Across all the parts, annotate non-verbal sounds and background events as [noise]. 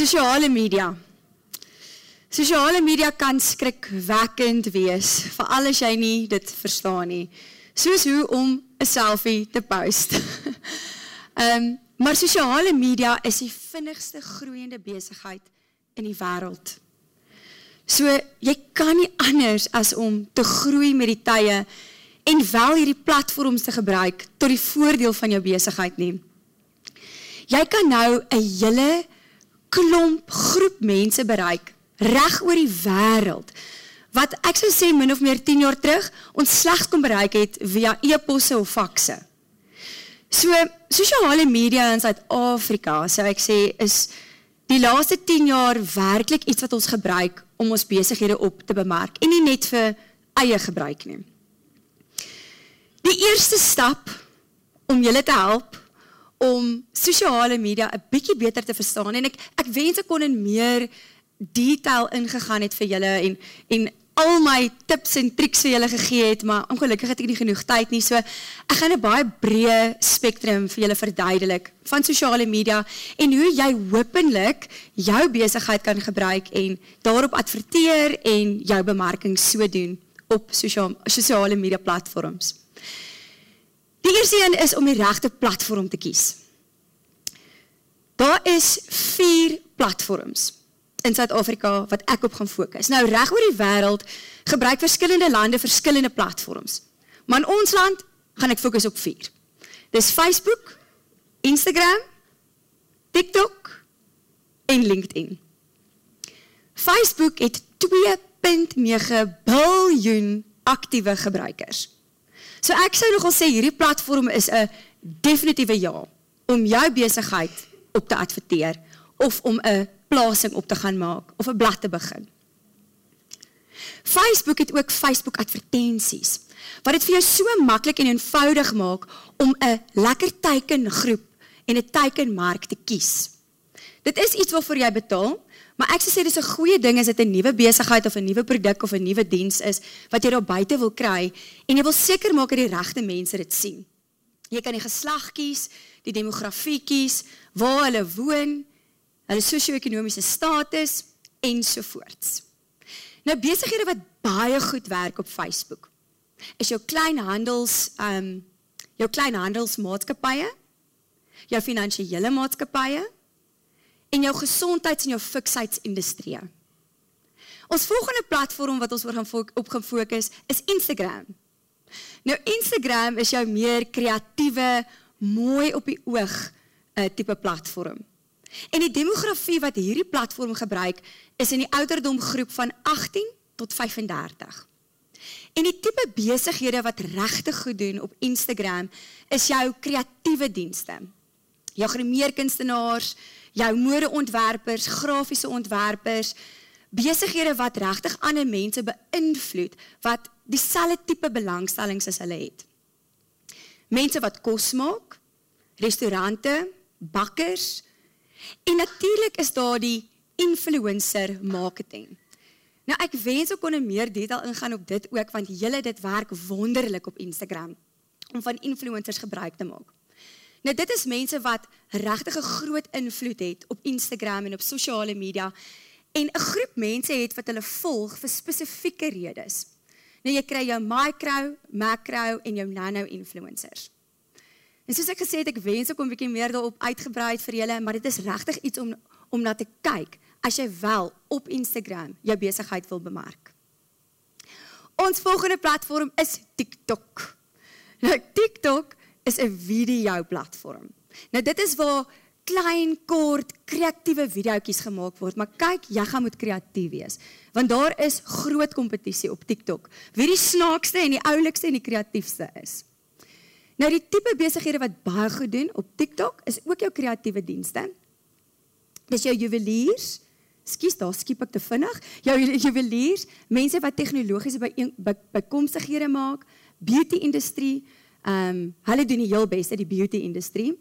Sosiale media. Sosiale media kan skrikwekkend wees, veral as jy nie dit verstaan nie. Soos hoe om 'n selfie te post. [laughs] Ehm, um, maar sosiale media is die vinnigste groeiende besigheid in die wêreld. So jy kan nie anders as om te groei met die tye en wel hierdie platforms te gebruik tot die voordeel van jou besigheid nie. Jy kan nou 'n hele klomp groep mense bereik reg oor die wêreld wat ek sou sê min of meer 10 jaar terug ons slegs kon bereik het via e-posse of fakse. So sosiale media in Suid-Afrika, sou ek sê, is die laaste 10 jaar werklik iets wat ons gebruik om ons besighede op te bemark en nie net vir eie gebruik nie. Die eerste stap om julle te help om sosiale media 'n bietjie beter te verstaan en ek ek wens ek kon in meer detail ingegaan het vir julle en en al my tips en triks vir julle gegee het, maar ongelukkig het ek nie genoeg tyd nie. So ek gaan 'n baie breë spektrum vir julle verduidelik van sosiale media en hoe jy hopelik jou besigheid kan gebruik en daarop adverteer en jou bemarking so doen op sosiale media platforms. Die eerste een is om die regte platform te kies. Daar is 4 platforms in Suid-Afrika wat ek op gaan fokus. Nou reg oor die wêreld gebruik verskillende lande verskillende platforms. Maar in ons land gaan ek fokus op 4. Dis Facebook, Instagram, TikTok en LinkedIn. Facebook het 2.9 biljoen aktiewe gebruikers. So ek sou nogal sê hierdie platform is 'n definitiewe ja om jou besigheid op te adverteer of om 'n plasing op te gaan maak of 'n blad te begin. Facebook het ook Facebook advertensies wat dit vir jou so maklik en eenvoudig maak om 'n lekker teikengroep en 'n teikenmark te kies. Dit is iets waarvoor jy betaal, Maar ek sê dis 'n goeie ding as dit 'n nuwe besigheid of 'n nuwe produk of 'n nuwe diens is wat jy daar buite wil kry en jy wil seker maak dat die regte mense dit sien. Jy kan die geslag kies, die demografie kies, waar hulle woon, hulle sosio-ekonomiese status ensovoorts. Nou besighede wat baie goed werk op Facebook is jou kleinhandels ehm um, jou kleinhandelsmaatskappye, jou finansiële maatskappye, en jou gesondheids- en jou fiksheidsindustrie. Ons volgende platform wat ons oor gaan op gaan fokus is Instagram. Nou Instagram is jou meer kreatiewe, mooi op die oog uh, tipe platform. En die demografie wat hierdie platform gebruik is in die ouderdomgroep van 18 tot 35. En die tipe besighede wat regtig goed doen op Instagram is jou kreatiewe dienste. Jou grimeerkunstenaars, jou modeontwerpers, grafiese ontwerpers, besighede wat regtig ander mense beïnvloed wat dieselfde tipe belangstellings as hulle het. Mense wat kos maak, restaurante, bakkers en natuurlik is daar die influencer marketing. Nou ek wens ek kon in meer detail ingaan op dit ook want julle dit werk wonderlik op Instagram om van influencers gebruik te maak. Nou dit is mense wat regtig 'n groot invloed het op Instagram en op sosiale media en 'n groep mense het wat hulle volg vir spesifieke redes. Nou jy kry jou micro, macro en jou nano influencers. En soos ek gesê het, ek wens ek kon 'n bietjie meer daarop uitgebrei vir julle, maar dit is regtig iets om om na te kyk as jy wel op Instagram jou besigheid wil bemark. Ons volgende platform is TikTok. Nou TikTok is 'n video platform. Nou dit is waar klein kort kreatiewe videoetjies gemaak word, maar kyk, jy gaan moet kreatief wees want daar is groot kompetisie op TikTok. Wie die snaakste en die oulikste en die kreatiefste is. Nou die tipe besighede wat baie goed doen op TikTok is ook jou kreatiewe dienste. Dis jou juweliers. Skus, daar skiep ek te vinnig. Jou juweliers, mense wat tegnologiese bykomstighede maak, beauty industrie, Ehm um, hulle doen die heel beste die beauty industrie.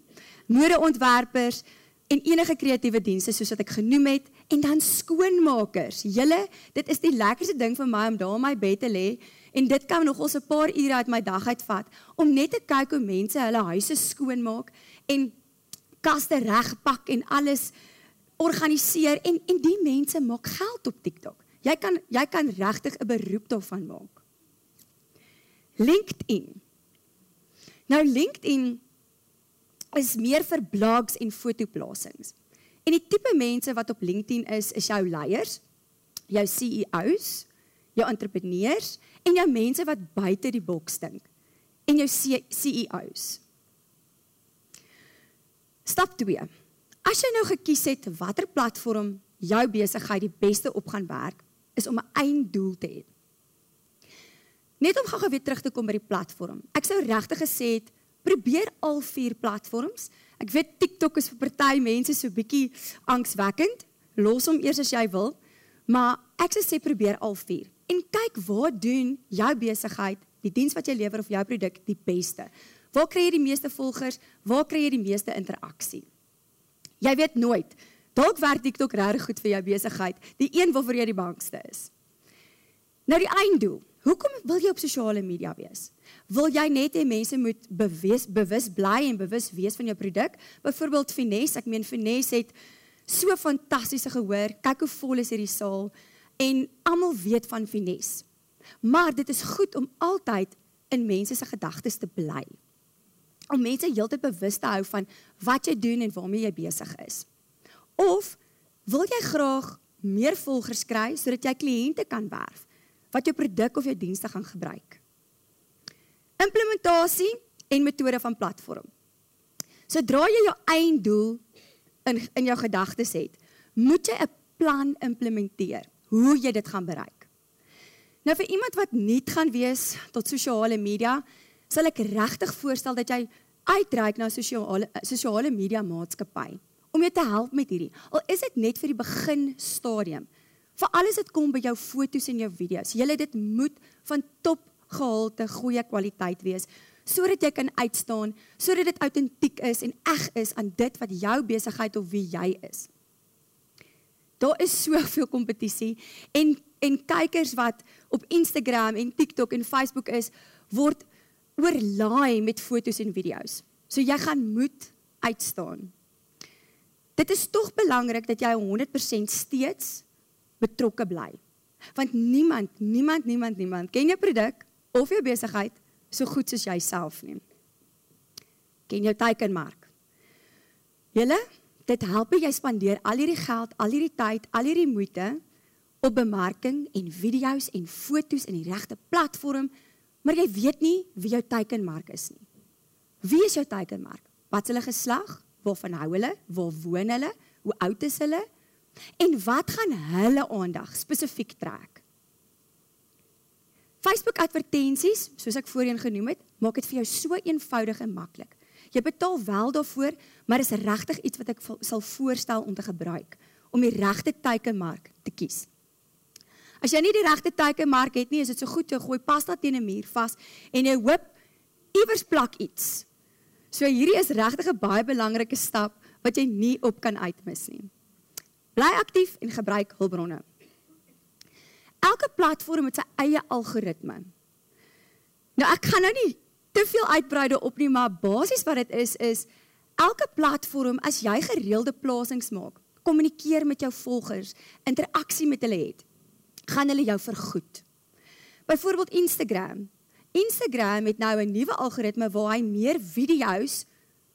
Modeontwerpers en enige kreatiewe dienste soos wat ek genoem het en dan skoonmakers. Julle, dit is die lekkerste ding vir my om daar in my bed te lê en dit kan nog ons 'n paar ure uit my dag uitvat om net te kyk hoe mense hulle huise skoonmaak en kaste regpak en alles organiseer en en die mense maak geld op TikTok. Jy kan jy kan regtig 'n beroep daarvan maak. LinkedIn. Nou LinkedIn is meer vir blogs en fotoplasings. En die tipe mense wat op LinkedIn is, is jou leiers, jou CEOs, jou entrepreneurs en jou mense wat buite die boks dink en jou CEOs. Stap 2. As jy nou gekies het watter platform jou besigheid die beste op gaan werk, is om 'n einddoel te hê. Net om gou-gou weer terug te kom by die platform. Ek sou regtig gesê het probeer al vier platforms. Ek weet TikTok is vir party mense so bietjie angswekkend. Los hom eers as jy wil, maar ek sou sê probeer al vier. En kyk waar doen jou besigheid, die diens wat jy lewer of jou produk die beste. Waar kry jy die meeste volgers? Waar kry jy die meeste interaksie? Jy weet nooit. Dalk werk TikTok regtig goed vir jou besigheid, die een waarvoor jy die bangste is. Nou die einddoel. Hoekom wil jy op sosiale media wees? Wil jy net hê mense moet bewus bewus bly en bewus wees van jou produk? Byvoorbeeld Finesse, ek meen Finesse het so fantastiese gehoor. Kyk hoe vol is hierdie saal en almal weet van Finesse. Maar dit is goed om altyd in mense se gedagtes te bly om mense heeltyd bewus te hou van wat jy doen en waarmee jy besig is. Of wil jy graag meer volgers kry sodat jy kliënte kan werf wat jou produk of jou dienste gaan gebruik? Implementasie en metode van platform. Sodra jy jou einddoel in in jou gedagtes het, moet jy 'n plan implementeer hoe jy dit gaan bereik. Nou vir iemand wat nie gaan wees tot sosiale media, sal ek regtig voorstel dat jy uitreik na sosiale sosiale media maatskappy om jou te help met hierdie. Al is dit net vir die begin stadium. Vir alles dit kom by jou fotos en jou video's. Julle dit moet van top gehalte goeie kwaliteit wees sodat jy kan uitstaan, sodat dit autentiek is en eg is aan dit wat jou besigheid of wie jy is. Daar is soveel kompetisie en en kykers wat op Instagram en TikTok en Facebook is, word oorlaai met fotos en video's. So jy gaan moet uitstaan. Dit is tog belangrik dat jy 100% steeds betrokke bly. Want niemand, niemand, niemand, niemand ken jou produk of jou besigheid so goed soos jouself nie. Ken jou teikenmark. Julle, dit help jy spandeer al hierdie geld, al hierdie tyd, al hierdie moeite op bemarking en video's en fotos in die regte platform Maar jy weet nie wie jou teikenmark is nie. Wie is jou teikenmark? Wat is hulle geslag? Waarvan hou hulle? Waar woon hulle? Hoe oud is hulle? En wat gaan hulle aandag spesifiek trek? Facebook advertensies, soos ek voorheen genoem het, maak dit vir jou so eenvoudig en maklik. Jy betaal wel daarvoor, maar is regtig iets wat ek sal voorstel om te gebruik om die regte teikenmark te kies. As jy nie die regte teikenmark het nie, is dit so goed jy gooi pasta teen 'n muur vas en jy hoop iewers plak iets. So hierdie is regtig 'n baie belangrike stap wat jy nie op kan uitmis nie. Bly aktief en gebruik hulpbronne. Elke platform het sy eie algoritme. Nou ek gaan nou nie te veel uitbrei op nie, maar basies wat dit is is elke platform as jy gereelde plasings maak, kommunikeer met jou volgers, interaksie met hulle het, gaan hulle jou vergoed. Byvoorbeeld Instagram. Instagram het nou 'n nuwe algoritme waar hy meer video's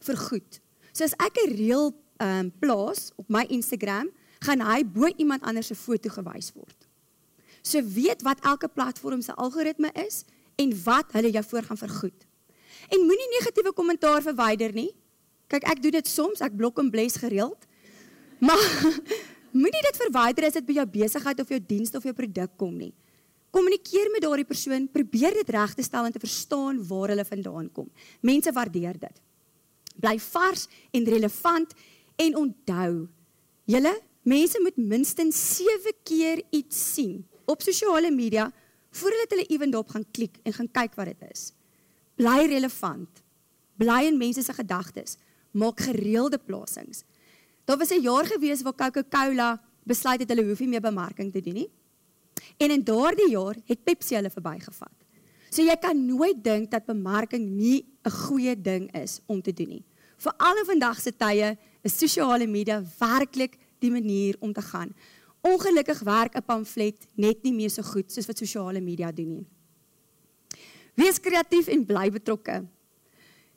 vergoed. So as ek 'n reel ehm um, plaas op my Instagram, gaan hy bo iemand anders se foto gewys word. So weet wat elke platform se algoritme is en wat hulle jou voor gaan vergoed. En moenie negatiewe kommentaar verwyder nie. Kyk, ek doen dit soms, ek blok en bless gereeld. Maar [laughs] Moenie dit verwyder as dit by jou besigheid of jou diens of jou produk kom nie. Kommunikeer met daardie persoon, probeer dit reg te stel en te verstaan waar hulle vandaan kom. Mense waardeer dit. Bly vars en relevant en onthou, julle mense moet minstens 7 keer iets sien op sosiale media voordat hulle ewendop gaan klik en gaan kyk wat dit is. Bly relevant. Bly in mense se gedagtes. Maak gereelde plasings. Daar was 'n jaar gewees waar Coca-Cola besluit het hulle hoef nie meer bemarking te doen nie. En in daardie jaar het Pepsi hulle verbygevat. So jy kan nooit dink dat bemarking nie 'n goeie ding is om te doen nie. Veral in vandag se tye is sosiale media werklik die manier om te gaan. Ongelukkig werk 'n pamflet net nie meer so goed soos wat sosiale media doen nie. Wees kreatief en bly betrokke.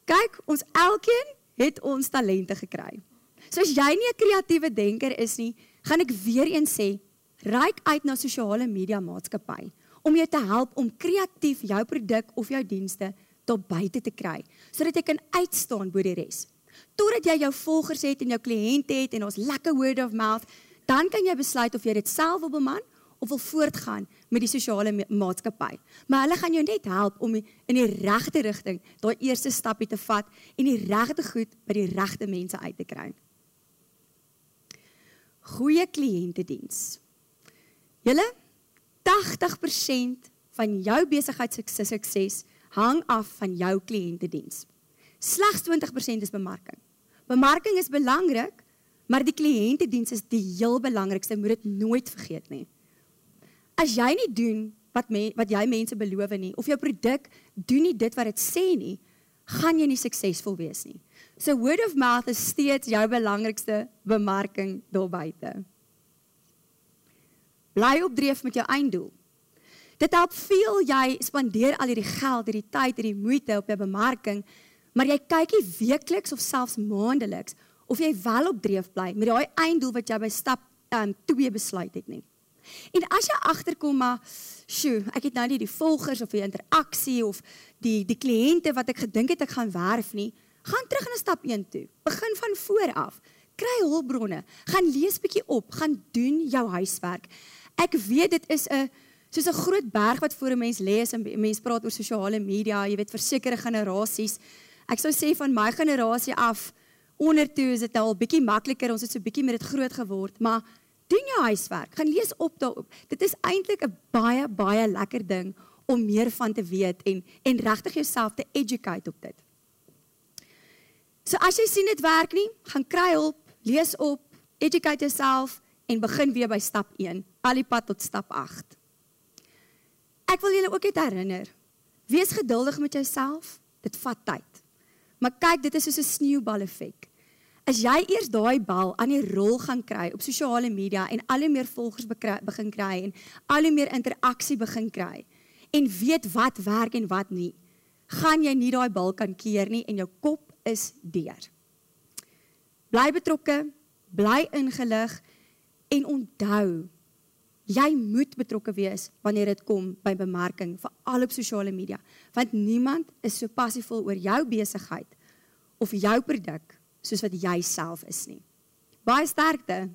Kyk, ons elkeen het ons talente gekry. So as jy nie 'n kreatiewe denker is nie, gaan ek weer eens sê, reik uit na sosiale media maatskappy om jou te help om kreatief jou produk of jou dienste tot buite te kry, sodat jy kan uitstaan bo die res. Totdat jy jou volgers het en jou kliënte het en ons lekker word of mouth, dan kan jy besluit of jy dit self wil beman of wil voortgaan met die sosiale maatskappy. Maar hulle gaan jou net help om in die regte rigting daai eerste stappie te vat en die regte goed by die regte mense uit te kry. Goeie kliëntediens. Julle 80% van jou besigheidssukses hang af van jou kliëntediens. Slegs 20% is bemarking. Bemarking is belangrik, maar die kliëntediens is die heel belangrikste, moet dit nooit vergeet nie. As jy nie doen wat me, wat jy mense beloof nie of jou produk doen nie dit wat dit sê nie, gaan jy nie suksesvol wees nie. So word of mouth is steeds jou belangrikste bemarking daar buite. Bly op dreef met jou einddoel. Dit help veel jy spandeer al hierdie geld, hierdie tyd, hierdie moeite op jou bemarking, maar jy kyk nie weekliks of selfs maandeliks of jy wel op dreef bly met daai einddoel wat jy by stap um, 2 besluit het nie. En as jy agterkom maar, sjoe, ek het nou nie die volgers of die interaksie of die die kliënte wat ek gedink het ek gaan werf nie, gaan terug na stap 1 toe. Begin van voor af. Kry hulpbronne, gaan lees bietjie op, gaan doen jou huiswerk. Ek weet dit is 'n soos 'n groot berg wat voor 'n mens lê as 'n mens praat oor sosiale media, jy weet versekerde generasies. Ek sou sê van my generasie af ondertoe is dit al bietjie makliker, ons het so bietjie met dit groot geword, maar doen jou huiswerk, gaan lees op daarop. Dit is eintlik 'n baie baie lekker ding om meer van te weet en en regtig jouself te educate op dit. So as jy sien dit werk nie, gaan kry hulp, lees op, educate jouself en begin weer by stap 1, al die pad tot stap 8. Ek wil julle ook net herinner, wees geduldig met jouself, dit vat tyd. Maar kyk, dit is soos 'n sneeubal effek as jy eers daai bal aan die rol gaan kry op sosiale media en al hoe meer volgers begin kry en al hoe meer interaksie begin kry en weet wat werk en wat nie, gaan jy nie daai bal kan keer nie en jou kop is deur. Bly betrokke, bly ingelig en onthou jy moet betrokke wees wanneer dit kom by bemarking veral op sosiale media want niemand is so passievol oor jou besigheid of jou produk soos wat jy self is nie. Baie sterkte.